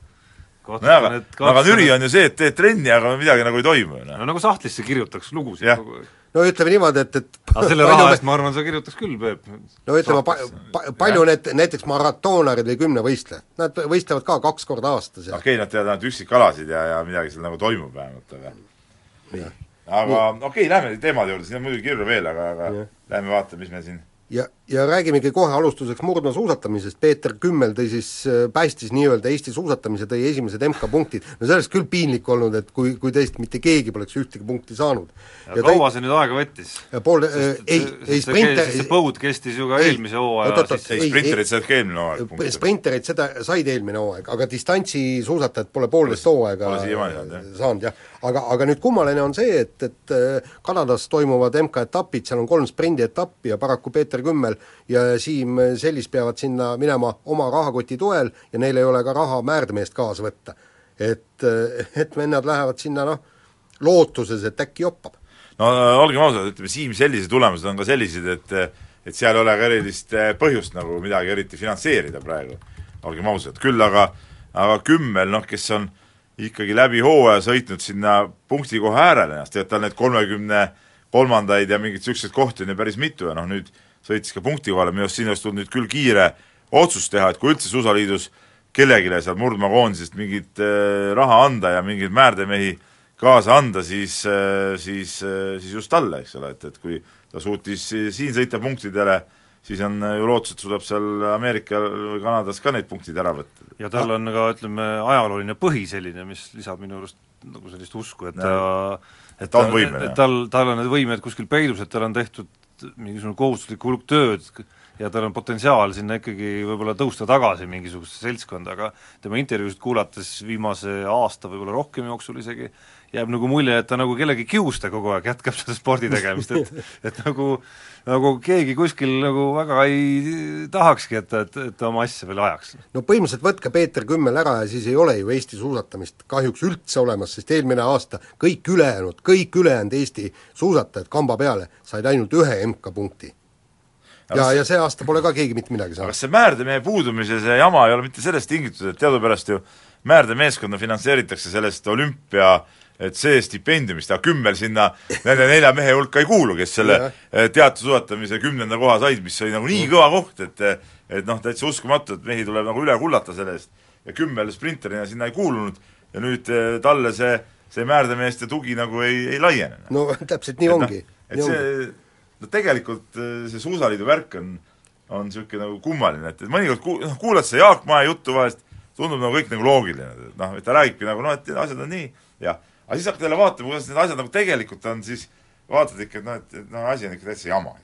nojah, aga, aga nüri on ju see, et teed trenni, aga midagi nagu ei toimu. no nagu sahtlisse kirjutaks lugusid kogu aeg. No ütleme niimoodi, et, et aga selle raha eest, ma arvan, sa kirjutaks küll, Peep. no ütleme, pa-, pa-, palju need, näiteks maratoonarid või kümnevõistlejad, nad võistlevad ka kaks korda aastas ja okei okay,, nad teevad ainult üksikalasid ja, ja midagi seal nagu toimub vähemalt, aga aga okei okay,, lähme teemade juurde, siin on muidugi kirju veel, aga, aga ja. lähme vaatame, mis me siin ja, ja räägimegi kohe alustuseks murdmaasuusatamisest, Peeter Kümmel tõi siis, äh, päästis nii-öelda Eesti suusatamise, tõi esimesed MK-punktid, no see oleks küll piinlik olnud, et kui, kui tõesti mitte keegi poleks ühtegi punkti saanud. ja kaua see nüüd aega võttis? pool, äh, ei, ei sprinter see põud kestis ju ka eelmise hooaja ei, sprinterid said ka eelmine hooaeg punkte. sprinterid seda said eelmine hooaeg, aga distantsisuusatajad pole poolteist hooaega saanud jah, aga, aga nüüd kummaline on see, et, et äh, Kanadas toimuvad MK-etapid, seal on kolm sprindietappi ja paraku Peeter Kümmel ja Siim Sellis peavad sinna minema oma rahakoti toel ja neil ei ole ka raha määrdemeest kaasa võtta. et, et vennad lähevad sinna noh, lootuses, et äkki joppab. no olgem ausad, ütleme Siim Sellise tulemused on ka sellised, et et seal ei ole ka erilist põhjust nagu midagi eriti finantseerida praegu, olgem ausad, küll aga aga Kümmel, noh, kes on ikkagi läbi hooaja sõitnud sinna punktikoha äärele ennast, tead tal need kolmekümne kolmandaid ja mingeid niisuguseid kohti on ju päris mitu ja noh, nüüd sõitis ka punkti kohale, minu arust siin oleks tulnud nüüd küll kiire otsus teha, et kui üldse Suusaliidus kellelegi seal murdmaakoondisest mingit äh, raha anda ja mingeid määrdemehi kaasa anda, siis äh,, siis äh,, siis just talle, eks ole, et, et kui ta suutis siin sõita punktidele, siis on ju lootus, et suudab seal Ameerikal või Kanadas ka neid punktid ära võtta. ja tal on ka ütleme, ajalooline põhi selline, mis lisab minu arust nagu sellist usku, et ta et ta on võimeline. tal, tal on need võimed kuskil peidus, et tal on tehtud mingisugune kohustuslik hulk tööd ja tal on potentsiaal sinna ikkagi võib-olla tõusta tagasi mingisugusesse seltskonda, aga tema intervjuusid kuulates viimase aasta, võib-olla rohkem jooksul isegi, jääb nagu mulje, et ta nagu kellegi kiuste kogu aeg jätkab seda spordi tegemist, et et nagu nagu keegi kuskil nagu väga ei tahakski, et, et, et ta oma asja veel ajaks. no põhimõtteliselt võtke Peeter Kümmel ära ja siis ei ole ju Eesti suusatamist kahjuks üldse olemas, sest eelmine aasta kõik ülejäänud, kõik ülejäänud Eesti suusatajad kamba peale said ainult ühe MK-punkti ja, ja see aasta pole ka keegi mitte midagi saanud. kas see määrdemehe puudumise see jama ei ole mitte sellest tingitud, et teadupärast ju määrdemeeskonda finantseeritakse sellest olümpia et see stipendiumist, aga Kümmel sinna nende nelja mehe hulka ei kuulu, kes selle eh, teadusuusatamise kümnenda koha said, mis oli nagu nii kõva koht, et et noh, täitsa uskumatu, et mehi tuleb nagu üle kullata selle eest. ja Kümmel sprinterina sinna ei kuulunud ja nüüd eh, talle see, see määrdemeeste tugi nagu ei, ei laiene. no täpselt nii et ongi no,. et see, no tegelikult eh, see Suusaliidu värk on, on niisugune nagu kummaline, et, et mõnikord ku-, noh, kuulad seda Jaak Mae juttu vahest, tundub nagu kõik nagu loogiline, et noh, et ta räägibki nagu noh, et asjad on nii, jah aga siis hakkad jälle vaatama, kuidas need asjad nagu tegelikult on, siis vaatad ikka, et noh, et noh, asi on ikka täitsa jama.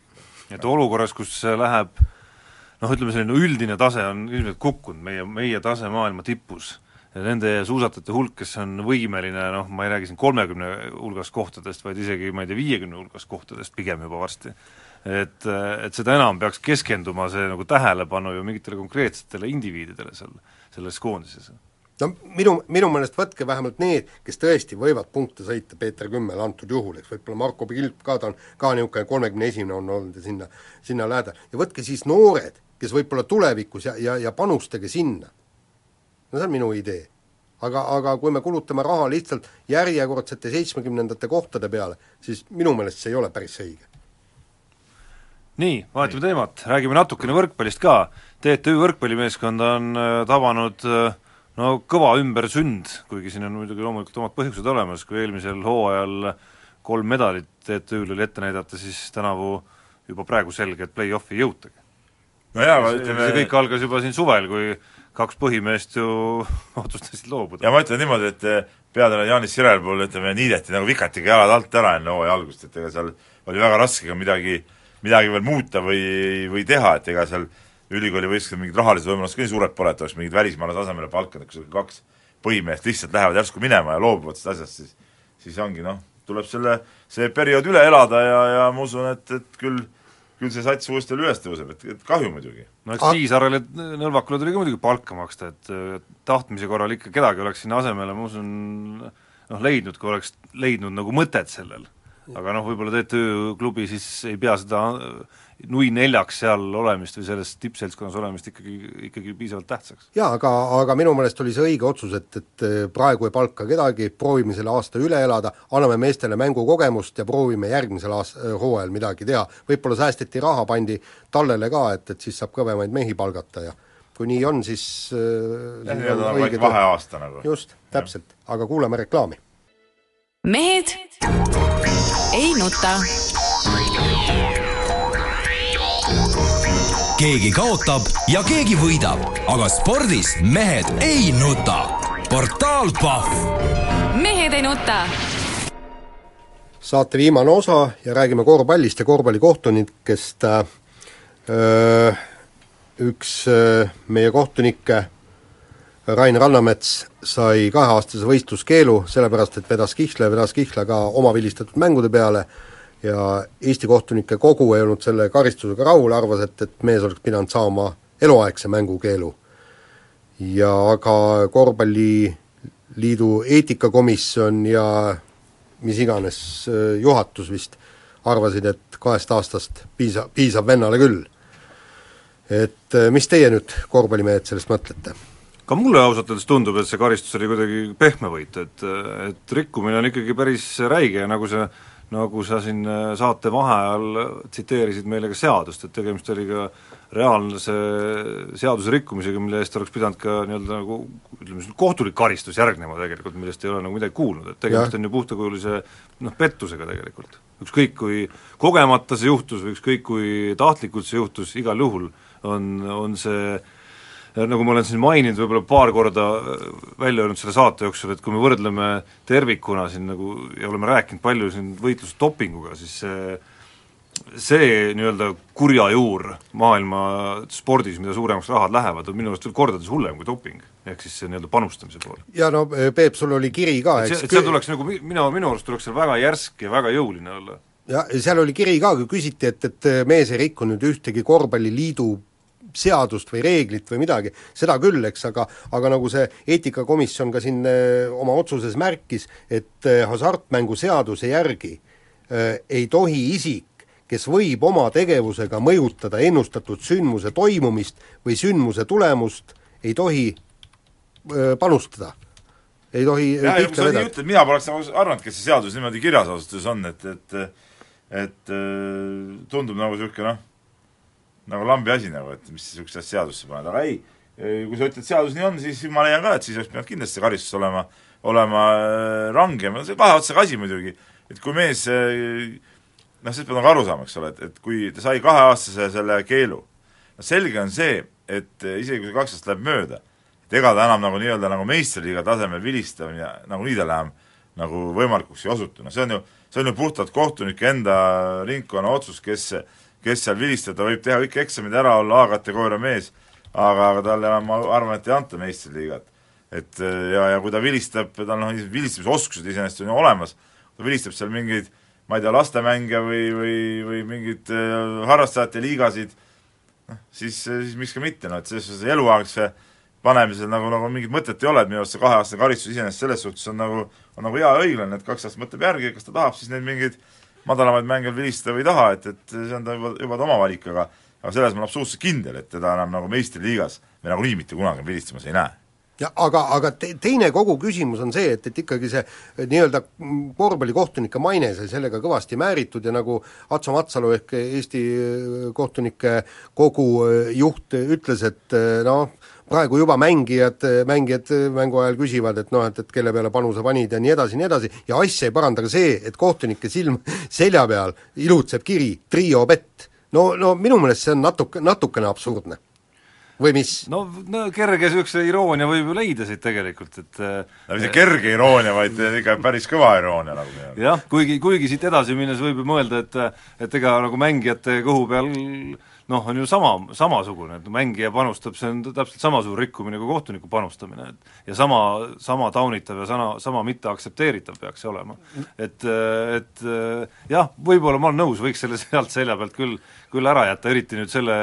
et olukorras, kus läheb noh, ütleme selline üldine tase on ilmselt kukkunud, meie, meie tase maailma tipus, ja nende suusatajate hulk, kes on võimeline noh, ma ei räägi siin kolmekümne hulgast kohtadest, vaid isegi ma ei tea, viiekümne hulgast kohtadest pigem juba varsti, et, et seda enam peaks keskenduma see nagu tähelepanu ju mingitele konkreetsetele indiviididele seal, selles koondises no minu, minu meelest võtke vähemalt need, kes tõesti võivad punkte sõita, Peeter Kümmel antud juhul, eks võib-olla Marko Pilp ka, ta on ka niisugune kolmekümne esimene on olnud ja sinna, sinna lähedal, ja võtke siis noored, kes võib-olla tulevikus ja, ja, ja panustage sinna. no see on minu idee. aga, aga kui me kulutame raha lihtsalt järjekordsete seitsmekümnendate kohtade peale, siis minu meelest see ei ole päris õige. nii, vahetame teemat, räägime natukene võrkpallist ka, TTÜ võrkpallimeeskond on äh, tabanud äh, no kõva ümbersünd, kuigi siin on muidugi loomulikult omad põhjused olemas, kui eelmisel hooajal kolm medalit ETÜ-l oli ette näidata, siis tänavu juba praegu selge, et play-off'i ei jõutagi. no jaa, aga ütleme see kõik algas juba siin suvel, kui kaks põhimeest ju otsustasid loobuda. ja ma ütlen niimoodi, et eh, peatreener Jaanis Sirel puhul ütleme, niideti nagu vikatiga jalad alt ära enne hooaja algust, et ega seal oli väga raske ka midagi, midagi veel muuta või, või teha, et ega seal ülikooli võistlused mingid rahalised võimalused ka nii suured pole, et oleks mingid välismaalase asemele palkanud, kui sul kaks põhimeest lihtsalt lähevad järsku minema ja loobuvad sellest asjast, siis siis ongi noh, tuleb selle, see periood üle elada ja, ja ma usun, et, et küll küll see sats uuesti üles tõuseb, et, et kahju muidugi. no eks Tiisarele, Nõlvakule tuli ka muidugi palka maksta, et tahtmise korral ikka kedagi oleks sinna asemele, ma usun, noh leidnud, kui oleks leidnud nagu mõtet sellel. aga noh, võib-olla TTÜ klubi siis ei pea seda nui neljaks seal olemist või selles tippseltskonnas olemist ikkagi, ikkagi piisavalt tähtsaks. jaa, aga, aga minu meelest oli see õige otsus, et, et praegu ei palka kedagi, proovime selle aasta üle elada, anname meestele mängukogemust ja proovime järgmisel aast-, hooajal midagi teha. võib-olla säästeti raha, pandi tallele ka, et, et siis saab kõvemaid mehi palgata ja kui nii on, siis nagu väike vaheaasta nagu. just, täpselt, aga kuulame reklaami. mehed ei nuta keegi kaotab ja keegi võidab, aga spordis mehed ei nuta. portaal Pahv. mehed ei nuta. saate viimane osa ja räägime korvpallist ja korvpallikohtunikest äh,. Üks äh, meie kohtunikke, Rain Rannamets, sai kaheaastase võistluskeelu, sellepärast et vedas kihla ja vedas kihla ka oma vilistatud mängude peale ja Eesti Kohtunike Kogu ei olnud selle karistusega rahul, arvas, et, et mees oleks pidanud saama eluaegse mängukeelu. ja aga Korvpalliliidu eetikakomisjon ja mis iganes juhatus vist arvasid, et kahest aastast piisa, piisab vennale küll. et mis teie nüüd, korvpallimehed, sellest mõtlete? ka mulle ausalt öeldes tundub, et see karistus oli kuidagi pehmevõit, et, et rikkumine on ikkagi päris räige ja nagu see nagu sa siin äh, saate vaheajal tsiteerisid meile ka seadust, et tegemist oli ka reaalse seaduse rikkumisega, mille eest oleks pidanud ka nii-öelda nagu ütleme, kohtulik karistus järgnema tegelikult, millest ei ole nagu midagi kuulnud, et tegemist ja. on ju puhtakujulise noh, pettusega tegelikult. ükskõik, kui kogemata see juhtus või ükskõik, kui tahtlikult see juhtus, igal juhul on, on see äh, nagu ma olen siin maininud võib-olla paar korda äh, välja öelnud selle saate jooksul, et kui me võrdleme tervikuna siin nagu ja oleme rääkinud palju siin võitlusest dopinguga, siis see see nii-öelda kurja juur maailma spordis, mida suuremaks rahad lähevad, on minu arust veel kordades hullem kui doping. ehk siis see nii-öelda panustamise pool. ja no Peep, sul oli kiri ka, eks et seal tuleks nagu, mina, minu arust tuleks seal väga järsk ja väga jõuline olla. ja seal oli kiri ka, kui küsiti, et, et mees ei rikkunud ühtegi korvpalliliidu seadust või reeglit või midagi, seda küll, eks, aga aga nagu see eetikakomisjon ka siin äh, oma otsuses märkis, et äh, hasartmänguseaduse järgi äh, ei tohi isik, kes võib oma tegevusega mõjutada ennustatud sündmuse toimumist või sündmuse tulemust, ei tohi panustada. Ei tohi sa nii ütled, mina poleks arvanudki, et see seadus niimoodi kirjas ausalt öeldes on, et, et et tundub nagu niisugune noh, nagu lambi asi nagu, et mis niisugust asja seadusse paned, aga ei, kui sa ütled, seadus nii on, siis ma leian ka, et siis oleks pidanud kindlasti karistus olema, olema äh, rangem, see kahe otsaga asi muidugi, et kui mees äh, noh, sellest peab nagu aru saama, eks ole, et, et kui ta sai kaheaastase selle keelu, no selge on see, et äh, isegi kui see kaks aastat läheb mööda, et ega ta enam nagu nii-öelda nagu meistriliiga tasemel vilistamine nagunii talle enam nagu võimalikuks ei osutu, no see on ju, see on ju puhtalt kohtunike enda ringkonna otsus, kes kes seal vilistada võib teha kõik eksamid ära, olla A-kategooria mees, aga, aga talle enam ma arvan, et ei anta meistriliigat. et ja, ja kui ta vilistab, tal noh, vilistamisoskused iseenesest on ju olemas, ta vilistab seal mingeid ma ei tea, lastemänge või, või, või mingeid äh, harrastajate liigasid, noh, siis, siis miks ka mitte, noh et selles suhtes eluaegse panemisel nagu, nagu mingit mõtet ei ole, et minu arust see kaheaastane karistus iseenesest selles suhtes on nagu, on nagu hea ja õiglane, et kaks aastat mõtleb järgi, kas ta tahab siis neid mingeid madalamaid mänge vilistada või ei taha, et, et see on ta juba, juba ta oma valik, aga aga selles ma olen absoluutselt kindel, et teda enam nagu meistriliigas me nagunii mitte kunagi vilistamas ei näe. Ja aga, aga te, teine kogu küsimus on see, et, et ikkagi see nii-öelda korvpallikohtunike maine sai sellega kõvasti määritud ja nagu Atso Matsalu ehk Eesti kohtunike kogu juht ütles, et noh, praegu juba mängijad, mängijad mängu ajal küsivad, et noh, et, et kelle peale panuse panid ja nii edasi, nii edasi, ja asja ei paranda ka see, et kohtunike silm selja peal ilutseb kiri trio bett. no, no minu meelest see on natuke, natukene absurdne või mis? no, no kerge niisuguse iroonia võib ju leida siit tegelikult, et no mitte kerge iroonia, vaid ikka päris kõva iroonia nagu jah, kuigi, kuigi siit edasi minnes võib ju mõelda, et et ega nagu mängijate kõhu peal noh, on ju sama, samasugune, et mängija panustab, see on täpselt sama suur rikkumine kui kohtuniku panustamine, et ja sama, sama taunitav ja sama, sama mitte aktsepteeritav peaks see olema. et, et jah, võib-olla ma olen nõus, võiks selle sealt selja pealt küll, küll ära jätta, eriti nüüd selle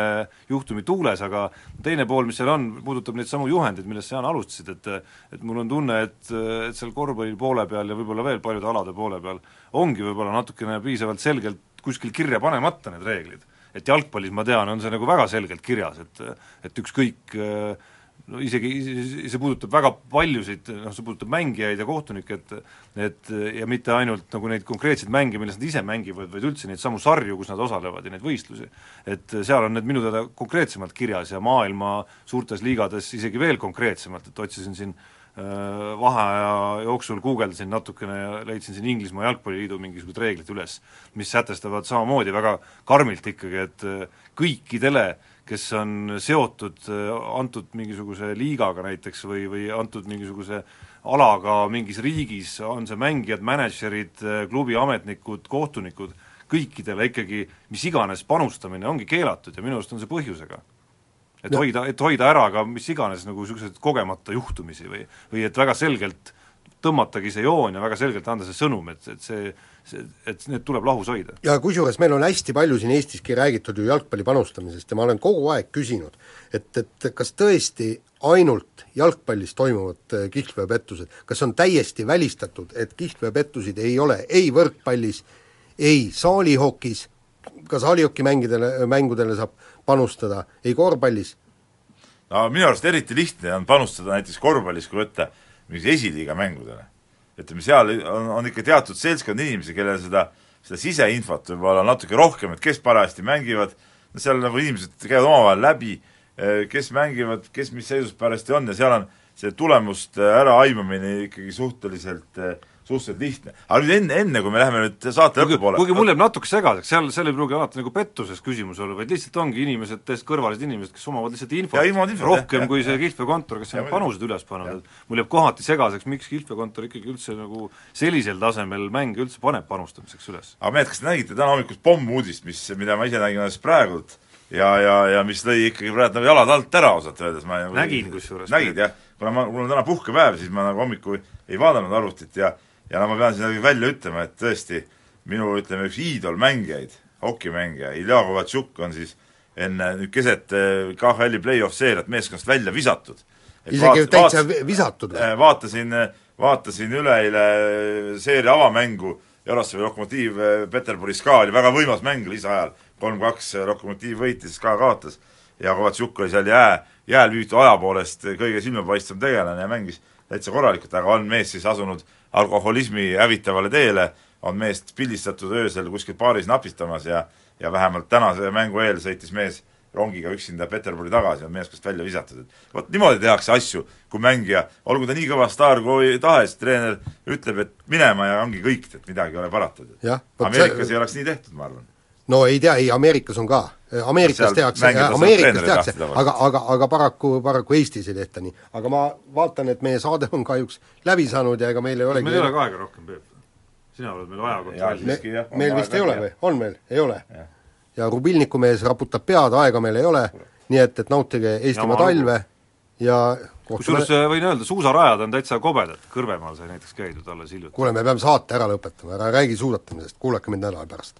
juhtumi tuules, aga teine pool, mis seal on, puudutab neid samu juhendeid, millest sa, Jaan, alustasid, et et mul on tunne, et, et seal korvpalli poole peal ja võib-olla veel paljude alade poole peal ongi võib-olla natukene piisavalt selgelt kuskil kirja panemata need reeglid et jalgpallis ma tean, on see nagu väga selgelt kirjas, et et ükskõik no isegi, see puudutab väga paljusid, noh see puudutab mängijaid ja kohtunikke, et et ja mitte ainult nagu neid konkreetseid mänge, milles nad ise mängivad, vaid üldse neid samu sarju, kus nad osalevad ja neid võistlusi. et seal on need minu teada konkreetsemalt kirjas ja maailma suurtes liigades isegi veel konkreetsemalt, et otsisin siin äh, vaheaja jooksul guugeldasin natukene ja leidsin siin Inglismaa jalgpalliliidu mingisugused reeglid üles, mis sätestavad samamoodi väga karmilt ikkagi, et äh, kõikidele, kes on seotud äh, antud mingisuguse liigaga näiteks või, või antud mingisuguse alaga mingis riigis, on see mängijad, mänedžerid, klubi ametnikud, kohtunikud, kõikidele ikkagi mis iganes panustamine ongi keelatud ja minu arust on see põhjusega et no. hoida, et hoida ära ka mis iganes nagu niisuguseid kogemata juhtumisi või, või et väga selgelt tõmmatagi see joon ja väga selgelt anda see sõnum, et, et see, see, et need tuleb lahus hoida. ja kusjuures meil on hästi palju siin Eestiski räägitud ju jalgpalli panustamisest ja ma olen kogu aeg küsinud, et, et kas tõesti ainult jalgpallis toimuvad äh, kihlveopettused, kas on täiesti välistatud, et kihlveopettusid ei ole ei võrkpallis, ei saalihokis, ka saalihokimängidele, mängudele saab panustada, ei korvpallis. no minu arust eriti lihtne on panustada näiteks korvpallis, kui võtta mingis esiliiga mängudele. ütleme, seal on, on ikka teatud seltskond inimesi, kellel seda, seda siseinfot võib-olla natuke rohkem, et kes parajasti mängivad, no seal nagu inimesed käivad omavahel läbi, eh, kes mängivad, kes mis seisus parajasti on ja seal on see tulemuste äraaimamine ikkagi suhteliselt äh, suhteliselt lihtne. aga nüüd enne, enne kui me läheme nüüd saate lõpupoole kuigi mul jääb natuke segaseks, seal, seal ei pruugi alati nagu pettuses küsimus olla, vaid lihtsalt ongi inimesed, täiesti kõrvalised inimesed, kes omavad lihtsalt infot, infot rohkem jah, kui see kihlveokontor, kes on panused üles pannud, et mul jääb kohati segaseks, miks kihlveokontor ikkagi üldse nagu sellisel tasemel mänge üldse paneb panustamiseks üles. aga mehed, kas te nägite täna hommikust pommuudist, mis, mida ma ise nägin alles praegult, ja, ja, ja mis lõi ikkagi praegu nagu jalad alt ära ausalt öeldes, ma nagu nägin kusjuures. nägid jah, kuna ma, mul on täna puhkepäev, siis ma nagu hommikul ei vaadanud arvutit ja ja no ma pean siin välja ütlema, et tõesti minu ütleme, üks iidolmängijaid, hokimängija Ilja Kovatšuk on siis enne nüüd keset eh, KHL-i play-off seeriat meeskonnast välja visatud. isegi vaat, täitsa vaat, visatud või? Eh, vaatasin, vaatasin üleeile seeria avamängu, Jaroslavli Lokomotiiv eh, Peterburis ka, oli väga võimas mäng lisaajal, kolm-kaks Lokomotiiv võitis, ka kaotas ja Kovatšuk oli seal jää, jääl püütu aja poolest kõige silmapaistvam tegelane ja mängis täitsa korralikult, aga on mees siis asunud alkoholismi hävitavale teele, on meest pildistatud öösel kuskil baaris napistamas ja ja vähemalt tänase mängu eel sõitis mees rongiga üksinda Peterburi tagasi, on meeskonnast välja visatud, et vot niimoodi tehakse asju, kui mängija, olgu ta nii kõva staar kui tahes, treener ütleb, et minema ja ongi kõik, et midagi ei ole parata. Ameerikas see... ei oleks nii tehtud, ma arvan no ei tea, ei Ameerikas on ka, Ameerikas tehakse, Ameerikas tehakse, aga, aga, aga paraku, paraku Eestis ei tehta nii. aga ma vaatan, et meie saade on kahjuks läbi saanud ja ega meil ei olegi meil ei ole ka aega rohkem, Peep. sina oled meil ajakontrollis. Me, meil vist ei ole või, on meil, ei ole? ja Rubilniku mees raputab pead, aega meil ei ole, nii et, et nautige Eestimaa talve ja kusjuures äh, võin öelda, suusarajad on täitsa kobedad, Kõrvemaal sai näiteks käidud alles hiljuti. kuule, me peame saate ära lõpetama, ära räägi suusatamisest, kuulake mind nädala pärast